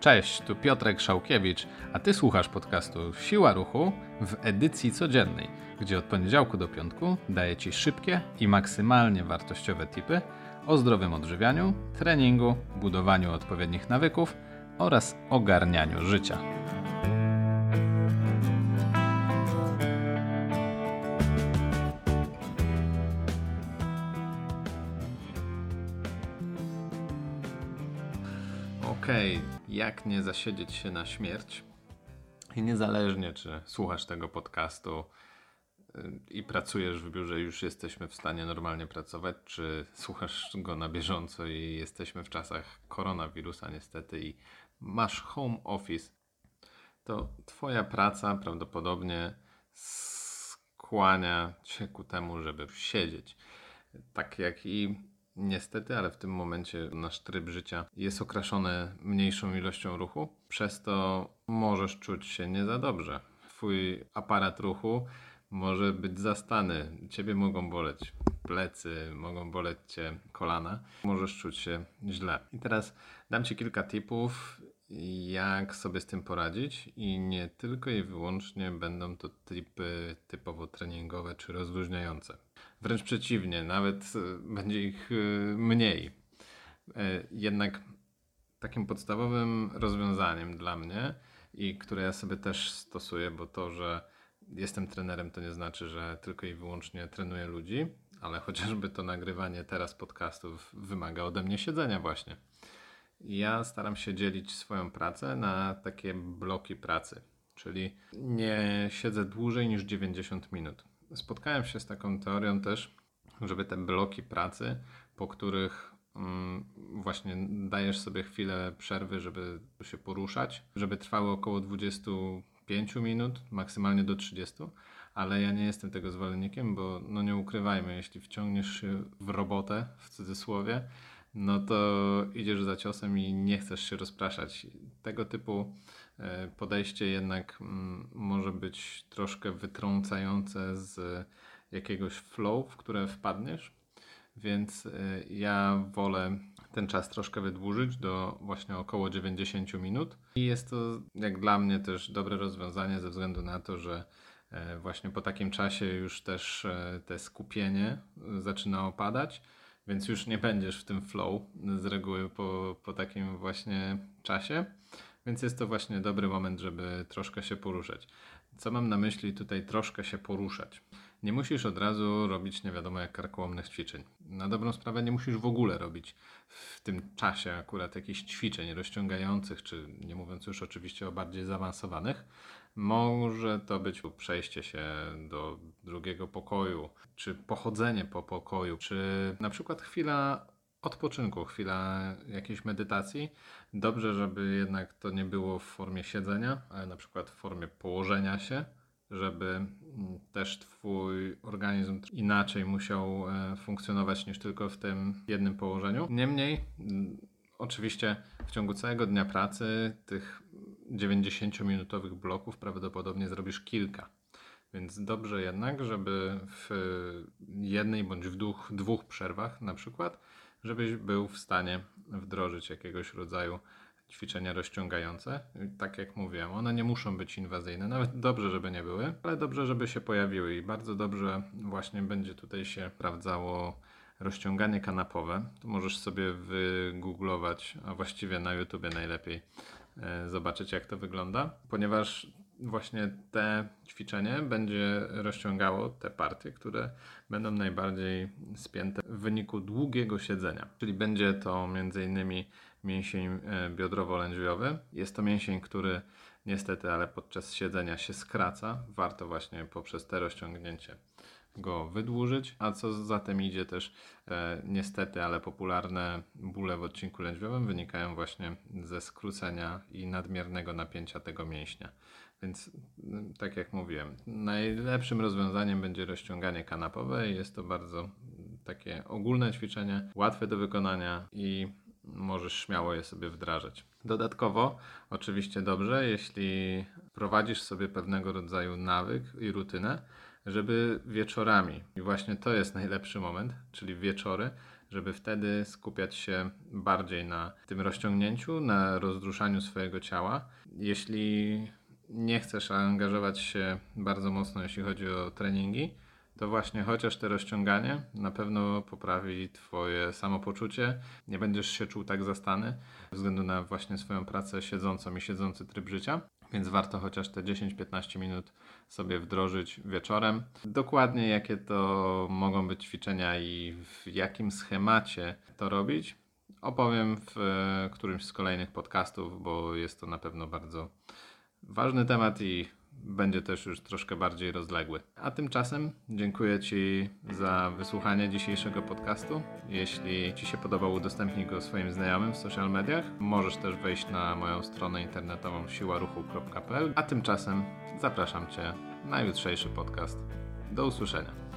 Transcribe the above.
Cześć, tu Piotrek Szałkiewicz, a ty słuchasz podcastu Siła Ruchu w edycji codziennej, gdzie od poniedziałku do piątku daję ci szybkie i maksymalnie wartościowe tipy o zdrowym odżywianiu, treningu, budowaniu odpowiednich nawyków oraz ogarnianiu życia. Okej, okay, jak nie zasiedzieć się na śmierć? I niezależnie, czy słuchasz tego podcastu y, i pracujesz w biurze, już jesteśmy w stanie normalnie pracować, czy słuchasz go na bieżąco i jesteśmy w czasach koronawirusa niestety i masz home office, to Twoja praca prawdopodobnie skłania Cię ku temu, żeby siedzieć. Tak jak i Niestety, ale w tym momencie nasz tryb życia jest okraszony mniejszą ilością ruchu, przez to możesz czuć się nie za dobrze. Twój aparat ruchu może być zastany, ciebie mogą boleć plecy, mogą boleć cię kolana, możesz czuć się źle. I teraz dam ci kilka tipów, jak sobie z tym poradzić i nie tylko i wyłącznie będą to tipy typowo treningowe czy rozluźniające. Wręcz przeciwnie, nawet e, będzie ich e, mniej. E, jednak takim podstawowym rozwiązaniem dla mnie i które ja sobie też stosuję, bo to, że jestem trenerem, to nie znaczy, że tylko i wyłącznie trenuję ludzi, ale chociażby to nagrywanie teraz podcastów wymaga ode mnie siedzenia właśnie. Ja staram się dzielić swoją pracę na takie bloki pracy, czyli nie siedzę dłużej niż 90 minut. Spotkałem się z taką teorią też, żeby te bloki pracy, po których mm, właśnie dajesz sobie chwilę przerwy, żeby się poruszać, żeby trwały około 25 minut, maksymalnie do 30, ale ja nie jestem tego zwolennikiem, bo no nie ukrywajmy, jeśli wciągniesz się w robotę, w cudzysłowie, no to idziesz za ciosem i nie chcesz się rozpraszać. Tego typu e, podejście jednak mm, może być troszkę wytrącające z jakiegoś flow, w które wpadniesz, więc e, ja wolę ten czas troszkę wydłużyć do właśnie około 90 minut. I jest to jak dla mnie też dobre rozwiązanie ze względu na to, że e, właśnie po takim czasie już też te skupienie zaczyna opadać więc już nie będziesz w tym flow z reguły po, po takim właśnie czasie. Więc jest to właśnie dobry moment, żeby troszkę się poruszać. Co mam na myśli tutaj troszkę się poruszać? Nie musisz od razu robić nie wiadomo jak karkołomnych ćwiczeń. Na dobrą sprawę nie musisz w ogóle robić w tym czasie akurat jakichś ćwiczeń rozciągających, czy nie mówiąc już oczywiście o bardziej zaawansowanych. Może to być przejście się do drugiego pokoju, czy pochodzenie po pokoju, czy na przykład chwila odpoczynku, chwila jakiejś medytacji. Dobrze, żeby jednak to nie było w formie siedzenia, ale na przykład w formie położenia się, żeby mm, też Twój organizm inaczej musiał e, funkcjonować niż tylko w tym jednym położeniu. Niemniej, mm, oczywiście w ciągu całego dnia pracy tych 90-minutowych bloków prawdopodobnie zrobisz kilka. Więc dobrze jednak, żeby w jednej bądź w dwóch, dwóch przerwach na przykład, żebyś był w stanie wdrożyć jakiegoś rodzaju ćwiczenia rozciągające. Tak jak mówiłem, one nie muszą być inwazyjne, nawet dobrze, żeby nie były, ale dobrze, żeby się pojawiły i bardzo dobrze właśnie będzie tutaj się sprawdzało rozciąganie kanapowe. Tu możesz sobie wygooglować, a właściwie na YouTubie najlepiej e, zobaczyć jak to wygląda, ponieważ właśnie te ćwiczenie będzie rozciągało te partie, które będą najbardziej spięte w wyniku długiego siedzenia. Czyli będzie to m.in. mięsień e, biodrowo-lędźwiowy. Jest to mięsień, który niestety, ale podczas siedzenia się skraca. Warto właśnie poprzez te rozciągnięcie go wydłużyć, a co za tym idzie też e, niestety, ale popularne bóle w odcinku lędźwiowym wynikają właśnie ze skrócenia i nadmiernego napięcia tego mięśnia. Więc mm, tak jak mówiłem, najlepszym rozwiązaniem będzie rozciąganie kanapowe. Jest to bardzo takie ogólne ćwiczenie, łatwe do wykonania i możesz śmiało je sobie wdrażać. Dodatkowo, oczywiście dobrze, jeśli prowadzisz sobie pewnego rodzaju nawyk i rutynę, żeby wieczorami, i właśnie to jest najlepszy moment, czyli wieczory, żeby wtedy skupiać się bardziej na tym rozciągnięciu, na rozruszaniu swojego ciała. Jeśli nie chcesz angażować się bardzo mocno, jeśli chodzi o treningi, to właśnie chociaż te rozciąganie na pewno poprawi Twoje samopoczucie. Nie będziesz się czuł tak zastany ze względu na właśnie swoją pracę siedzącą i siedzący tryb życia. Więc warto chociaż te 10-15 minut sobie wdrożyć wieczorem. Dokładnie jakie to mogą być ćwiczenia i w jakim schemacie to robić, opowiem w e, którymś z kolejnych podcastów, bo jest to na pewno bardzo ważny temat i będzie też już troszkę bardziej rozległy. A tymczasem dziękuję Ci za wysłuchanie dzisiejszego podcastu. Jeśli Ci się podobał, udostępnij go swoim znajomym w social mediach. Możesz też wejść na moją stronę internetową siłaruchu.pl. A tymczasem zapraszam Cię na jutrzejszy podcast. Do usłyszenia.